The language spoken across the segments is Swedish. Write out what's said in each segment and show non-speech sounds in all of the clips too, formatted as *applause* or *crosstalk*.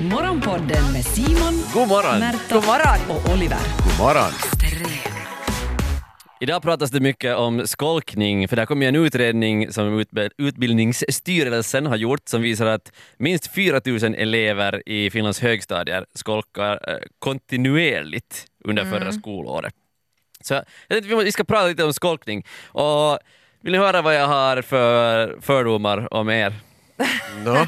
Morgonpodden med Simon, God morgon! Märta God morgon. och Oliver. God morgon! Idag pratas det mycket om skolkning, för där kommer ju en utredning som utb- Utbildningsstyrelsen har gjort som visar att minst 4 000 elever i Finlands högstadier skolkar eh, kontinuerligt under förra skolåret. Så jag tänkte vi ska prata lite om skolkning. Och vill ni höra vad jag har för fördomar om er? Men *laughs*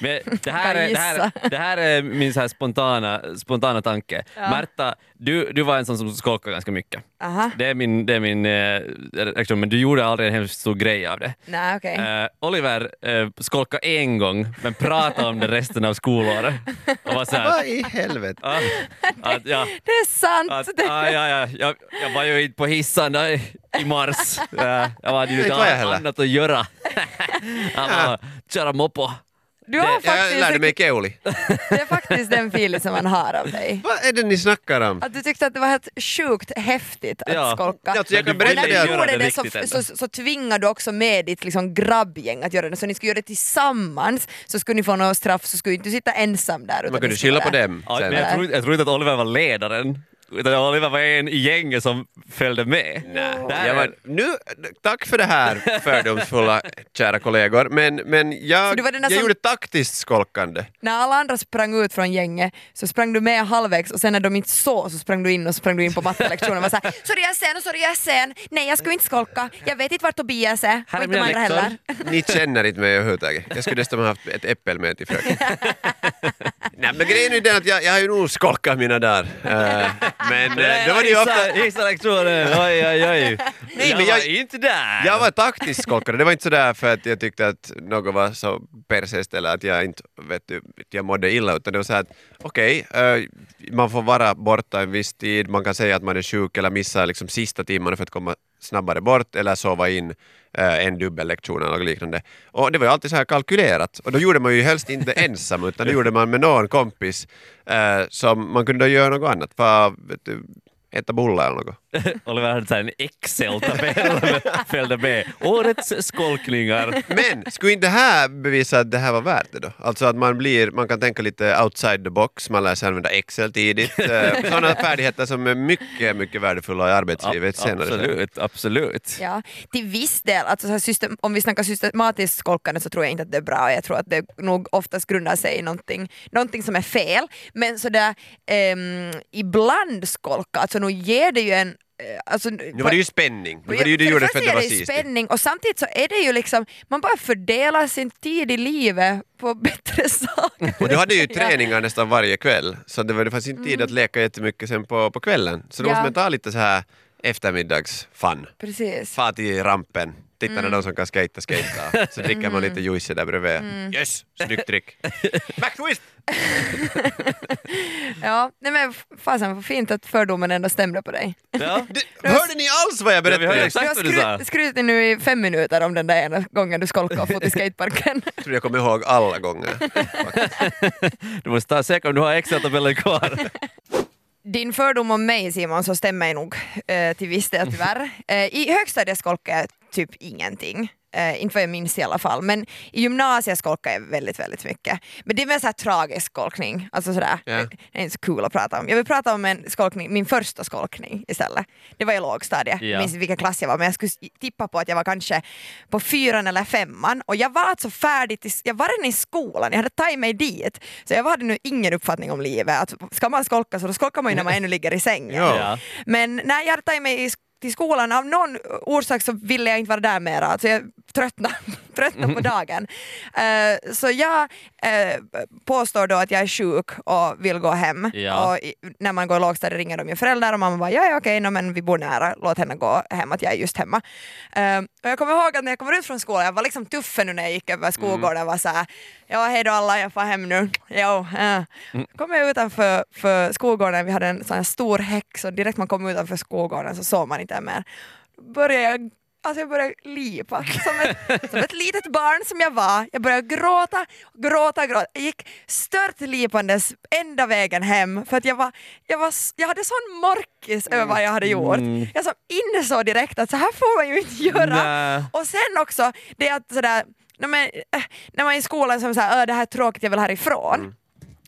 *laughs* det, här är, det, här, det här är min så här spontana, spontana tanke. Märta, du, du var en sån som skolkade ganska mycket. Aha. Det är min, det är min eh, reaktion, men du gjorde aldrig en hemskt stor grej av det. Nej, okej. Eh, Oliver eh, skolkade en gång, men pratade om det resten av skolåret. Och var så här, vad i helvete? ah, att, ja, Det är sant. att, Det- ah, ja, ja, jag, jag var ju inte på hissen i, i mars. *laughs* Eh, jag hade ju Inte annat att göra. *laughs* Jag var köra moppo. Du har det- Jag faktiskt, lärde mig keuli. det är faktiskt den feeling som man har av dig. Vad är det ni snackar om? Att du tyckte att det var helt sjukt häftigt att Ja. skolka. Alltså, jag kan berätta när du gjorde det det så, så, så, så tvingade du också med ditt liksom grabbgäng att göra det, så ni skulle göra det tillsammans, så skulle ni få något straff, så skulle inte du sitta ensam där. Man kunde skylla på dem Ja, men jag, tror, jag tror inte att Oliver var ledaren. Utan Oliver var en i gänget som följde med. Här Jag var, nu, tack för det här fördomsfulla kära kollegor, men, men jag, du var den där jag som- gjorde taktiskt skolkande. När alla andra sprang ut från gänget så sprang du med halvvägs och sen när de inte såg så sprang du in och sprang du in på mattelektionen och var såhär “sorry jag är sen, sorry jag är sen, nej jag ska inte skolka, jag vet inte vart Tobias är, Här och är inte de mina andra läxor. heller”. *laughs* Ni känner inte mig överhuvudtaget. Jag skulle dessutom ha haft ett äppel med till fröken. *laughs* Nej men grejen är den att jag, jag har ju nog skolkat mina dagar. *laughs* Eh, men uh, då var det ju ofta... Gissa- Gissa lektionen, oj oj oj. Nej, jag men var jag- inte där. Jag var taktiskt skolkande, det var inte sådär för att jag tyckte att något var så persiskt eller att jag inte vet du, jag mådde illa utan det var så att okej, eh, man får vara borta en viss tid, man kan säga att man är sjuk eller missa liksom sista timmarna för att komma snabbare bort eller sova in eh, en dubbellektion eller något liknande. Och det var ju alltid så här kalkylerat och då gjorde man ju helst inte *laughs* ensam utan det gjorde man med någon kompis eh, som man kunde göra något annat, för du, äta bullar eller något. Så här en Excel-tabell följde med. Årets skolkningar. Men skulle inte det här bevisa att det här var värt det då? Alltså att man blir, man kan tänka lite outside the box, man lär sig använda Excel tidigt. *laughs* Eh, Sådana färdigheter som är mycket, mycket värdefulla i arbetslivet senare. Absolut, absolut. Ja, till viss del, alltså så här system, om vi snackar systematiskt skolkande så tror jag inte att det är bra. Jag tror att det nog oftast grundar sig i någonting, någonting som är fel. Men sådär um, ibland skolka, alltså nog ger det ju en eh, Alltså, Nu var det ju spänning, nu var det ju för gjorde för att det var det sist. spänning och samtidigt så är det ju liksom, man bara fördelar sin tid i livet på *laughs* bättre saker. Och du hade ju. *laughs* Mm. träningar nästan varje kväll, så det, var, det fanns inte tid att leka jättemycket sen på, på kvällen. Så då Ja. måste man ta lite så här eftermiddagsfun. Precis. Far till rampen, titta Mm. när de som kan skata skata, så dricker man lite juice där bredvid. Mm. Yes, snyggt trick! *laughs* Backtwist! *laughs* Ja, nej men fasen vad fint att fördomen ändå stämde på dig. Ja. *laughs* Det, hörde ni alls vad jag Ja, vi hörde berättade? exakt. Du har vad du sa. skryt, skrytit nu i fem minuter om den där ena gången du skolkade och fått i skateparken. Jag tror jag kommer ihåg alla gånger. Du måste ta säkert om du har Excel-tabellen kvar. Din fördom om mig Simon så stämmer nog eh, till viss del tyvärr. Eh, I högstadiet skolkade jag typ ingenting. Eh, inte vad jag minns i alla fall. Men i gymnasiet skolkade jag väldigt, väldigt mycket. Men det är mer så här tragisk skolkning. Alltså sådär. Ja. Det är inte så kul att prata om. Jag vill prata om en skolkning, min första skolkning istället. Det var i lågstadiet. Ja. Jag minns vilken klass jag var men jag skulle tippa på att jag var kanske på fyran eller femman och jag var alltså färdig, till, jag var redan i skolan, jag hade tagit mig dit. Så jag hade nu ingen uppfattning om livet. Att ska man skolka så då skolkar man ju när man *laughs* ännu ligger i sängen. Ja. Men när jag hade tagit mig i till skolan, av någon orsak så ville jag inte vara där mera. Alltså jag tröttnade, tröttnade på dagen. Eh, så jag eh, påstår då att jag är sjuk och vill gå hem. Ja. Och i, när man går lågstadiet ringer de ju föräldrar och mamma bara ja, ja okej, no, men vi bor nära, låt henne gå hem, att jag är just hemma. Eh, och jag kommer ihåg att när jag kommer ut från skolan, jag var liksom tuffen nu när jag gick över skolgården, jag var såhär ja hej då alla, jag får hem nu. Jo, äh. kom jag utanför för skolgården, vi hade en sån här stor häck så direkt man kom utanför skolgården så såg man inte mer. Började jag Alltså jag började lipa som ett, som ett litet barn som jag var. Jag började gråta, gråta, gråta. Jag gick stört lipandes ända vägen hem för att jag, var, jag, var, jag hade sån morkis över vad jag hade gjort. Mm. Jag som insåg direkt att så här får man ju inte göra. Nä. Och sen också det att sådär, när man, äh, när man är i skolan som säger det här är tråkigt, jag vill härifrån.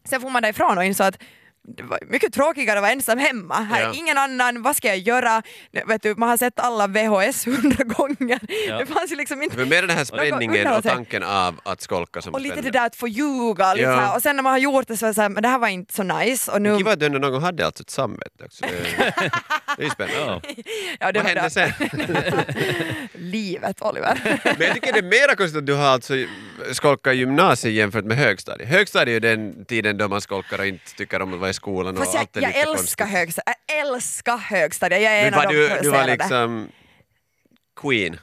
Sen får man därifrån och insåg att det var mycket tråkigare att vara ensam hemma. Här Ja. är ingen annan, vad ska jag göra? Vet du, man har sett alla VHS hundra gånger. Ja. Det fanns ju liksom inte... Men mer den här spänningen och tanken av att skolka som Och lite det spännande. där att få ljuga. Lite Ja. Och sen när man har gjort det så är det så här, men det här var inte så nice. Och nu, Kiva att du ändå någon gång hade alltså ett samvete också. Det, det är ju spännande. Ja. det Vad hände det. sen? *laughs* Livet, Oliver. Men jag tycker det är mera konstigt att du har alltså skolkat gymnasiet jämfört med högstadiet. Högstadiet är ju den tiden då man skolkar och inte tycker om att vara i skolan och Fast jag, allt är jag lite älskar konstigt. högstadiet. Jag älskar högstadiet. Jag är Men en av var de du, du var provocerade. liksom queen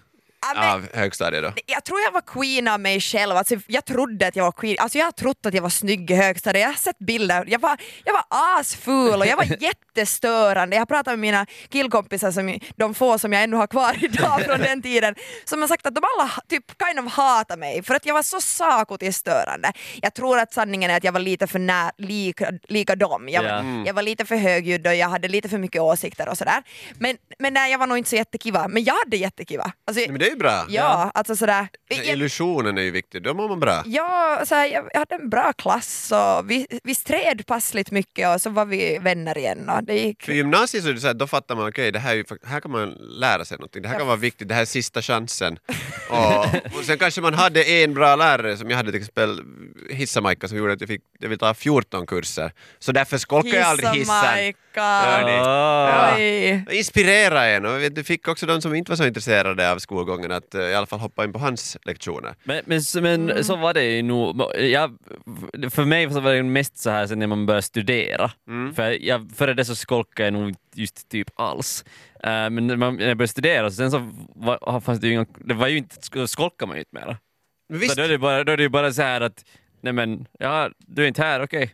Ja, av högstadiet då? Jag tror jag var queen av mig själv. Alltså, jag trodde att jag var queen. Alltså, jag har trott att jag var snygg i högstadiet. Jag har sett bilder. Jag var, jag var asful och jag var *laughs* jättestörande. Jag har pratat med mina killkompisar, som, de få som jag ännu har kvar *laughs* idag från den tiden, som har sagt att de alla typ kind of hatar mig för att jag var så sakotiskt störande. Jag tror att sanningen är att jag var lite för nä, lika, lika dem. Jag, Ja. var- jag var lite för högljudd och jag hade lite för mycket åsikter och sådär. Men, men nej, jag var nog inte så jättekiva. Men jag hade jättekiva. Alltså, Men det är bra. Ja, alltså sådär. Illusionen är ju viktig, då mår man bra. ja, såhär, jag, jag hade en bra klass och vi, vi stred passligt mycket och så var vi vänner igen och det gick. För gymnasiet så är det så här, då fattar man okej, det här, är här kan man lära sig någonting, det här kan vara viktigt, det här är sista chansen. *laughs* Och, och sen kanske man hade en bra lärare som jag hade till exempel Hissa-Majka som gjorde att jag, fick, jag vill ta 14 kurser. Så därför skolkade jag aldrig hissen. Ah. Oj. Inspirera en och du fick också de som inte var så intresserade av skolgången att eh, i alla fall hoppa in på hans lektioner. Men, men, så- men Mm. så var det ju nog. Jag, för mig så var det mest så här sen när man började studera. Mm. För jag, före det så skolkade jag nog just typ alls. Eh, men när, man, när jag började studera så sen så var, fanns det ju inga, det var ju inte, skolkar man ju inte mera. Så då är det bara, då är det bara så här att, nej men, ja, du är inte här, okej.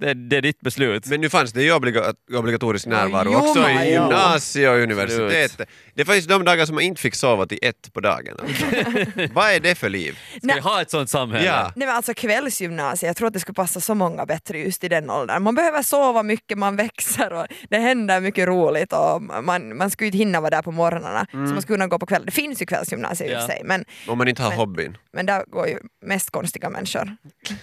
Det, det är ditt beslut. men nu fanns det ju obliga, obligatorisk närvaro jo, också i gymnasiet och universitetet. Det fanns de dagar som man inte fick sova till ett på dagen. Alltså. *laughs* Vad är det för liv? Ska vi ha ett sånt samhälle? Ja. Nej men alltså kvällsgymnasiet, jag tror att det skulle passa så många bättre just i den åldern. Man behöver sova mycket, man växer och det händer mycket roligt och man, man skulle inte hinna vara där på morgnarna så man skulle kunna gå på kvällen. Det finns ju kvällsgymnasiet i och för Ja. sig men, Om man inte har Men- hobbyn. men där går ju mest konstiga människor.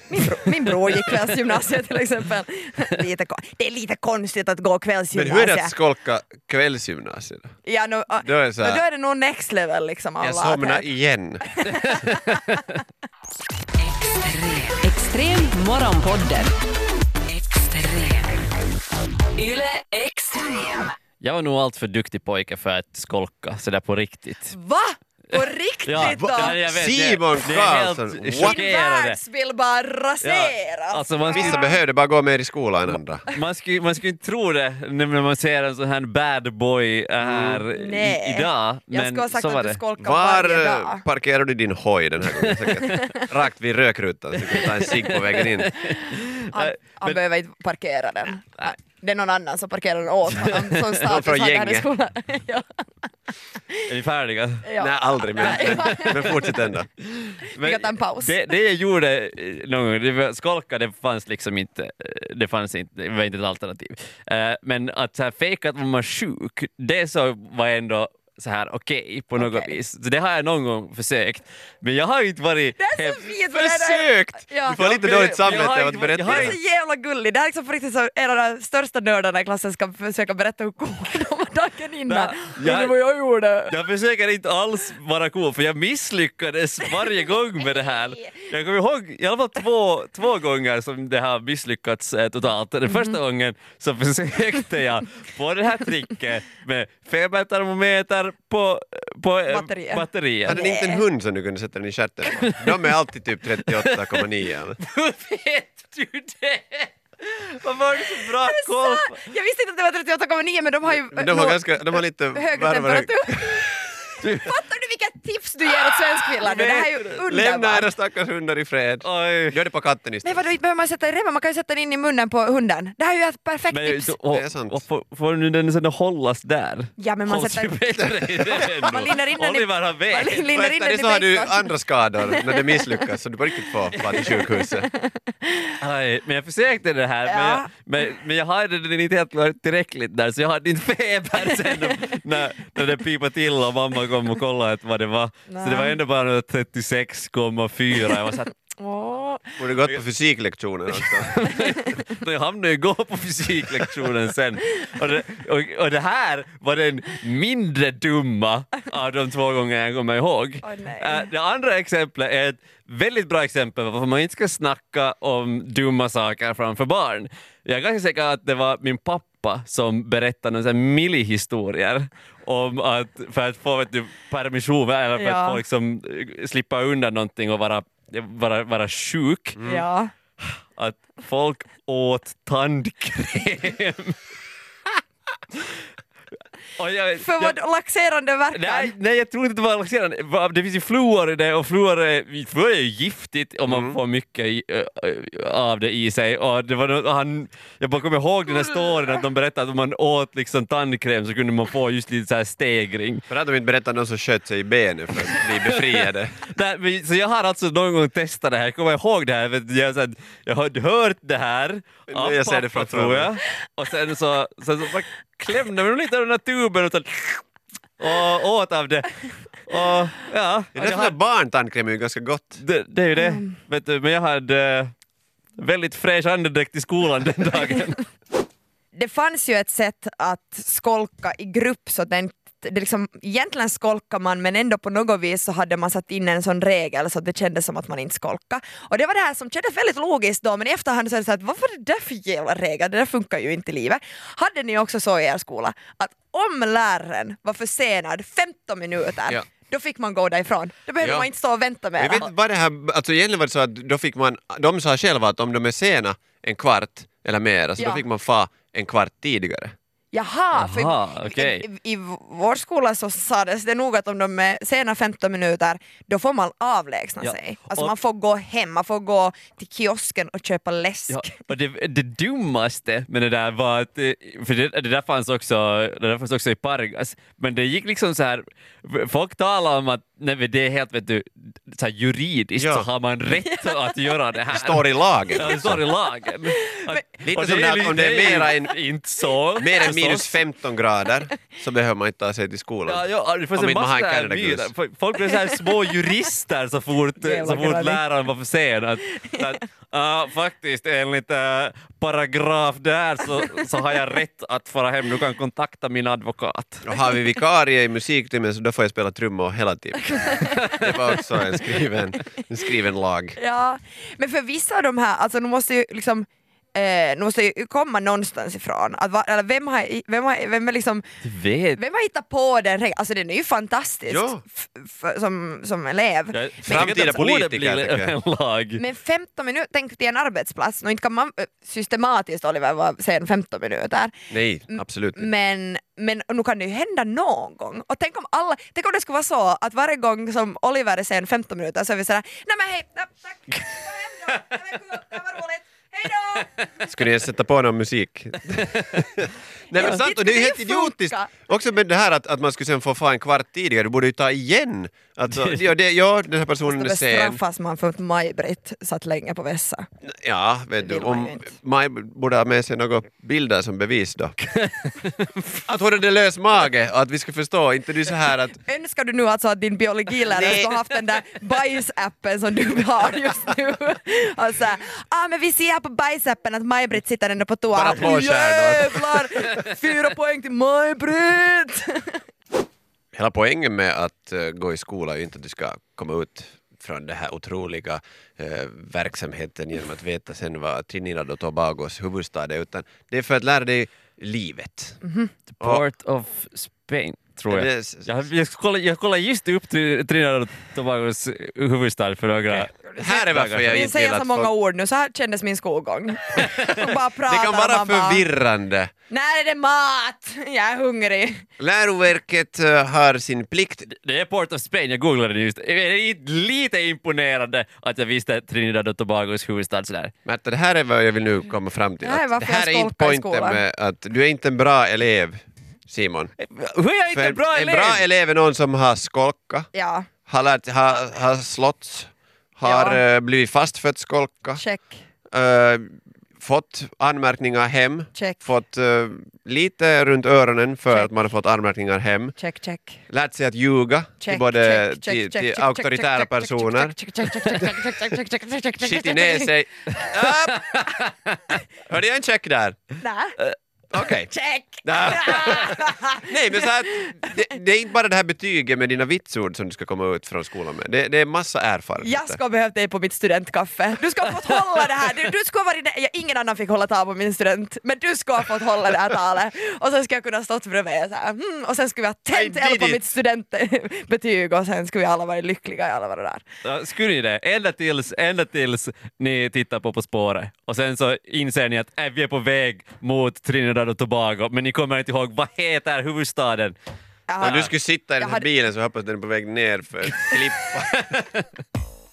Min, bro, min bror gick kvällsgymnasiet till exempel. *laughs* Lite, kon- det är lite konstigt att gå Men kvällsgymnasiet. hur är det att skolka kvällsgymnasiet? då? Ja, nu, Då är så då här, är det nog next level liksom. Jag somnar igen. *laughs* Extrem morgonpodden. Extrem. Yle Extrem. Jag var nog allt för duktig pojke för att skolka sådär på riktigt. Va? På *laughs* riktigt Ja, då? ja, jag vet, Simon det, det är Karlsson, what? Chockerande. världsbild bara raseras. Alltså man Vissa skulle, behövde bara gå mer i skolan än andra. man, skulle, man skulle inte tro det när man ser en sån här bad boy här i, Nej. idag. jag Men skulle ha sagt var att du skolkar Var varje dag. parkerar du din hoj den här gången? Säkert *laughs* Rakt vid rökrutan så du kan ta en cigg på vägen in. Han, han behöver inte parkera den. Det är någon annan som parkerar den åt honom. *laughs* Som Någon från gänget. *laughs* ja. Är ni färdiga? Ja. Nej, aldrig. Men, *laughs* men fortsätt ändå. Vi kan ta en paus. Det, det jag gjorde eh, någon gång, det var, skolka det fanns liksom inte, eh, det fanns inte, det var inte ett alternativ. Eh, men att så här, fejka att man var sjuk, det så var ändå så här okej på något Okej. vis. Så det har jag någon gång försökt. Men jag har inte varit... Det är så fint! det Försökt! Ja. Du får lite dåligt samvete av att berätta Det är det. så jävla gulligt. Det här är liksom på riktigt så en av de största nördarna i klassen ska försöka berätta hur cool de var dagen innan. Jag- du vad jag gjorde? Jag försöker inte alls vara cool för jag misslyckades varje gång med det här. Jag kommer ihåg i alla fall två, två gånger som det har misslyckats eh, totalt. Den första gången så försökte jag på det här tricket med febertermometer på, på eh, Batterier. batterier. Hade ni inte en hund som du kunde sätta den i stjärten på? De är alltid typ 38,9. eller? Hur vet du det? Varför har du så bra koll på? jag visste inte att det var 38,9 men de har ju Men de har, nog ganska, de har lite högre varmare... temperatur. Fattar du vilka tips du ger åt svenskvillar? Det här är ju Lämna era underbart. stackars hundar i fred. Oj. Gör det på katten Men istället. vadå, inte behöver man sätta i remmen? Man kan ju sätta den in i munnen på hunden. Det här är ju ett perfekt Men, tips. och, Det är sant. och får, får nu den sen hållas där? Ja, men man Hålls sätter- ju bättre i *laughs* det ändå. Man lindar in den i- Oliver han vet. Man lindar in den i så har du andra skador när det misslyckas så du på riktigt får vara till sjukhuset. *laughs* Aj, men jag försökte det här, men, jag, Ja. men, men jag hade det inte helt tillräckligt där så jag hade inte feber sen när, när det pipade till och mamma kom och kollade att vad det var. Så det var ändå bara 36,4. Jag var såhär, Åh. Borde gått på fysiklektionen också. *laughs* Jag hamnade ju gå på fysiklektionen sen. Och det, och, och det här var den mindre dumma av de två gånger jag kommer ihåg. Åh, nej. Eh, Det andra exemplet är ett väldigt bra exempel på varför man inte ska snacka om dumma saker framför barn. Jag är ganska säker att det var min pappa som berättade några millihistorier om att för att få vet du, permission eller för Ja. att få liksom, eh, slippa undan någonting och vara, vara, vara sjuk Ja. att folk åt tandkräm. *laughs* Jag, För vad laxerande verkan. Nej, nej, jag tror inte det var laxerande. Det finns ju fluor i det och fluor är, fluor är ju giftigt om man får mycket i, ö, av det i sig. Och det var, han, jag bara kommer ihåg den här storyn att de berättade att om man åt liksom tandkräm så kunde man få just lite så här stegring. För att de inte berättat någon som sköt sig i benet för att bli befriade. *laughs* Nej, men- så jag har alltså någon gång testat det här, jag kommer ihåg det här, jag, här, jag har hört det här av Jag ser det pappa framför tror jag. Och sen så, sen så bara klämde man lite av den här tuben och, så, och åt av det. Och ja, Det är därför hade, barntandkräm är ju ganska gott. det, det är ju det. Vet du, men jag hade eh, väldigt fräsch andedräkt i skolan den dagen. *laughs* det fanns ju ett sätt att skolka i grupp så att den det liksom, egentligen skolkar man men ändå på något vis så hade man satt in en sån regel så att det kändes som att man inte skolkar. Och det var det här som kändes väldigt logiskt då men i efterhand så är det så att vad var det där för jävla regel? Det där funkar ju inte i livet. Hade ni också så i er skola att om läraren var försenad 15 minuter Ja. då fick man gå därifrån. Då behövde Ja. man inte stå och vänta med Jag vet inte vad det här, alltså egentligen var det så att då fick man, de sa själva att om de är sena en kvart eller mer, så Ja. då fick man fa en kvart tidigare. Jaha, för Jaha, i, i, i vår skola så sades det nog att om de är sena 15 minuter då får man avlägsna Ja, sig. Alltså och- man får gå hem, man får gå till kiosken och köpa läsk. Ja, och det, det dummaste med det där var att, eh, för det, det, där fanns också, det där fanns också i Pargas, men det gick liksom så här, folk talar om att nej, men det är helt vet du, så här juridiskt Ja. så har man rätt att göra det här. Det står i lagen. Ja, det står i lagen. Att- Lite och som det li- om det är mera än- Inte så. Mer än minus 15 grader så behöver man inte ta sig till skolan. Ja, ja, det Om en inte man har massa myter. Folk- blev så här små *laughs* jurister så fort, så fort läraren var för sen. Att, att, ja, faktiskt, enligt äh, paragraf där så, så har jag rätt att fara hem. Du kan kontakta min advokat. Och har vi vikarie i musiktimmen så då får jag spela trummor hela tiden. Det var också en skriven, en skriven lag. Ja, men för vissa av de här, alltså de måste ju liksom Eh, måste ju komma någonstans ifrån. Att va, eller vem, har, vem, har, vem, är liksom, vet. vem har hittat på den regeln? Alltså den är ju fantastisk Ja. f- f- som, som elev. Jag Framtida politiker, jag. lag. Men 15 minuter, tänk till en arbetsplats, och inte kan man eh, systematiskt Oliver vara sen 15 minuter. Nej, absolut inte. Men, men nu kan det ju hända någon gång. Och tänk om, alla, tänk om det skulle vara så att varje gång som Oliver är sen 15 minuter så är vi sådär, nej men hej, nej, tack, *laughs* det var roligt! Skulle jag sätta på någon musik? *laughs* Nej men sant, och det är ju helt idiotiskt. Också med det här att, att man skulle sen få få en kvart tidigare, du borde ju ta igen. Alltså, *laughs* ja, det, ja, den här personen är sen. bestraffas man för att Maj-Britt satt länge på vässa. Ja, vet du, om. Maj borde ha med sig några bilder som bevis då. *laughs* att hon hade lös mage och att vi ska förstå, inte du så här att *laughs* Önskar du nu alltså att din biologilärare skulle ha haft den där bajsappen som du har just nu? Och så här, ah, men vi ser här på bajsappen att Maj-Britt sitter ändå på toa. Bara. Jävlar! Fyra poäng till Maj-Britt! Hela poängen med att eh, gå i skola är ju inte att du ska komma ut från den här otroliga eh, verksamheten genom att veta sen vad Trinidad och Tobagos huvudstad är, utan det är för att lära dig livet. Port of Spain, tror jag. Det- Jag, jag, kollade, jag kollade just upp till Trinidad och Tobagos huvudstad för några... Här är varför jag inte vill säga så många folk... ord nu, så här kändes min skolgång. Bara *laughs* Det prata kan vara förvirrande. När är det mat? Jag är hungrig. Läroverket eh, har sin plikt. Det är Port of Spain, jag googlade det just. Det är lite imponerande att jag visste Trinidad och Tobagos huvudstad sådär. Märta, det här är vad jag vill nu komma fram till. Det här är det här är inte poängen med att du är inte en bra elev, Simon. Hur är jag inte För en bra en elev? bra elev är någon som har skolkat, Ja, har, lärt, har, har slått, har Ja. eh, blivit fastfött skolka, check. eh, fått anmärkningar hem, Check. fått eh, lite runt öronen för att man har fått anmärkningar hem, Check, check. lärt sig att ljuga till Check, både check, check, till, check, till check, auktoritära check, check, personer, check, check, check, check, check, check, check, check, check, check, check, check, skitit check, ner check. sig. Hörde jag en check där? Nä. Okej. *laughs* Check! *laughs* Nej. Men så här, det, det är inte bara det här betyget med dina vitsord som du ska komma ut från skolan med. Det, det är massa erfarenheter. Jag ska ha behövt dig på mitt studentkaffe. Du ska ha fått hålla det här. Du, du ska ha varit där. Ja, ingen annan fick hålla tal på min student, men du ska ha fått hålla det här talet. Och sen ska jag kunna stått bredvid så här, hmm, och sen skulle vi ha tänt eld på it. mitt studentbetyg och sen skulle vi alla vara lyckliga i alla vara där. Ja, Skulle ni det? Ända tills, ända tills ni tittar på På spåret och sen så inser ni att äh, vi är på väg mot Trinidad och Tobago men ni kommer inte ihåg vad heter huvudstaden? Jag Om du skulle sitta i den Jag här hade- bilen så hoppas den är på väg ner för *laughs* att klippa.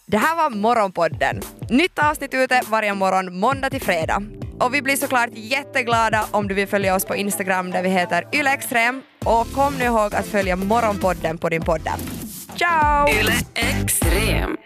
Det här var Morgonpodden. Nytt avsnitt ute varje morgon måndag till fredag. Och vi blir såklart jätteglada om du vill följa oss på Instagram där vi heter ylextrem. Och kom nu ihåg att följa Morgonpodden på din podd. Ciao! Yle Extrem.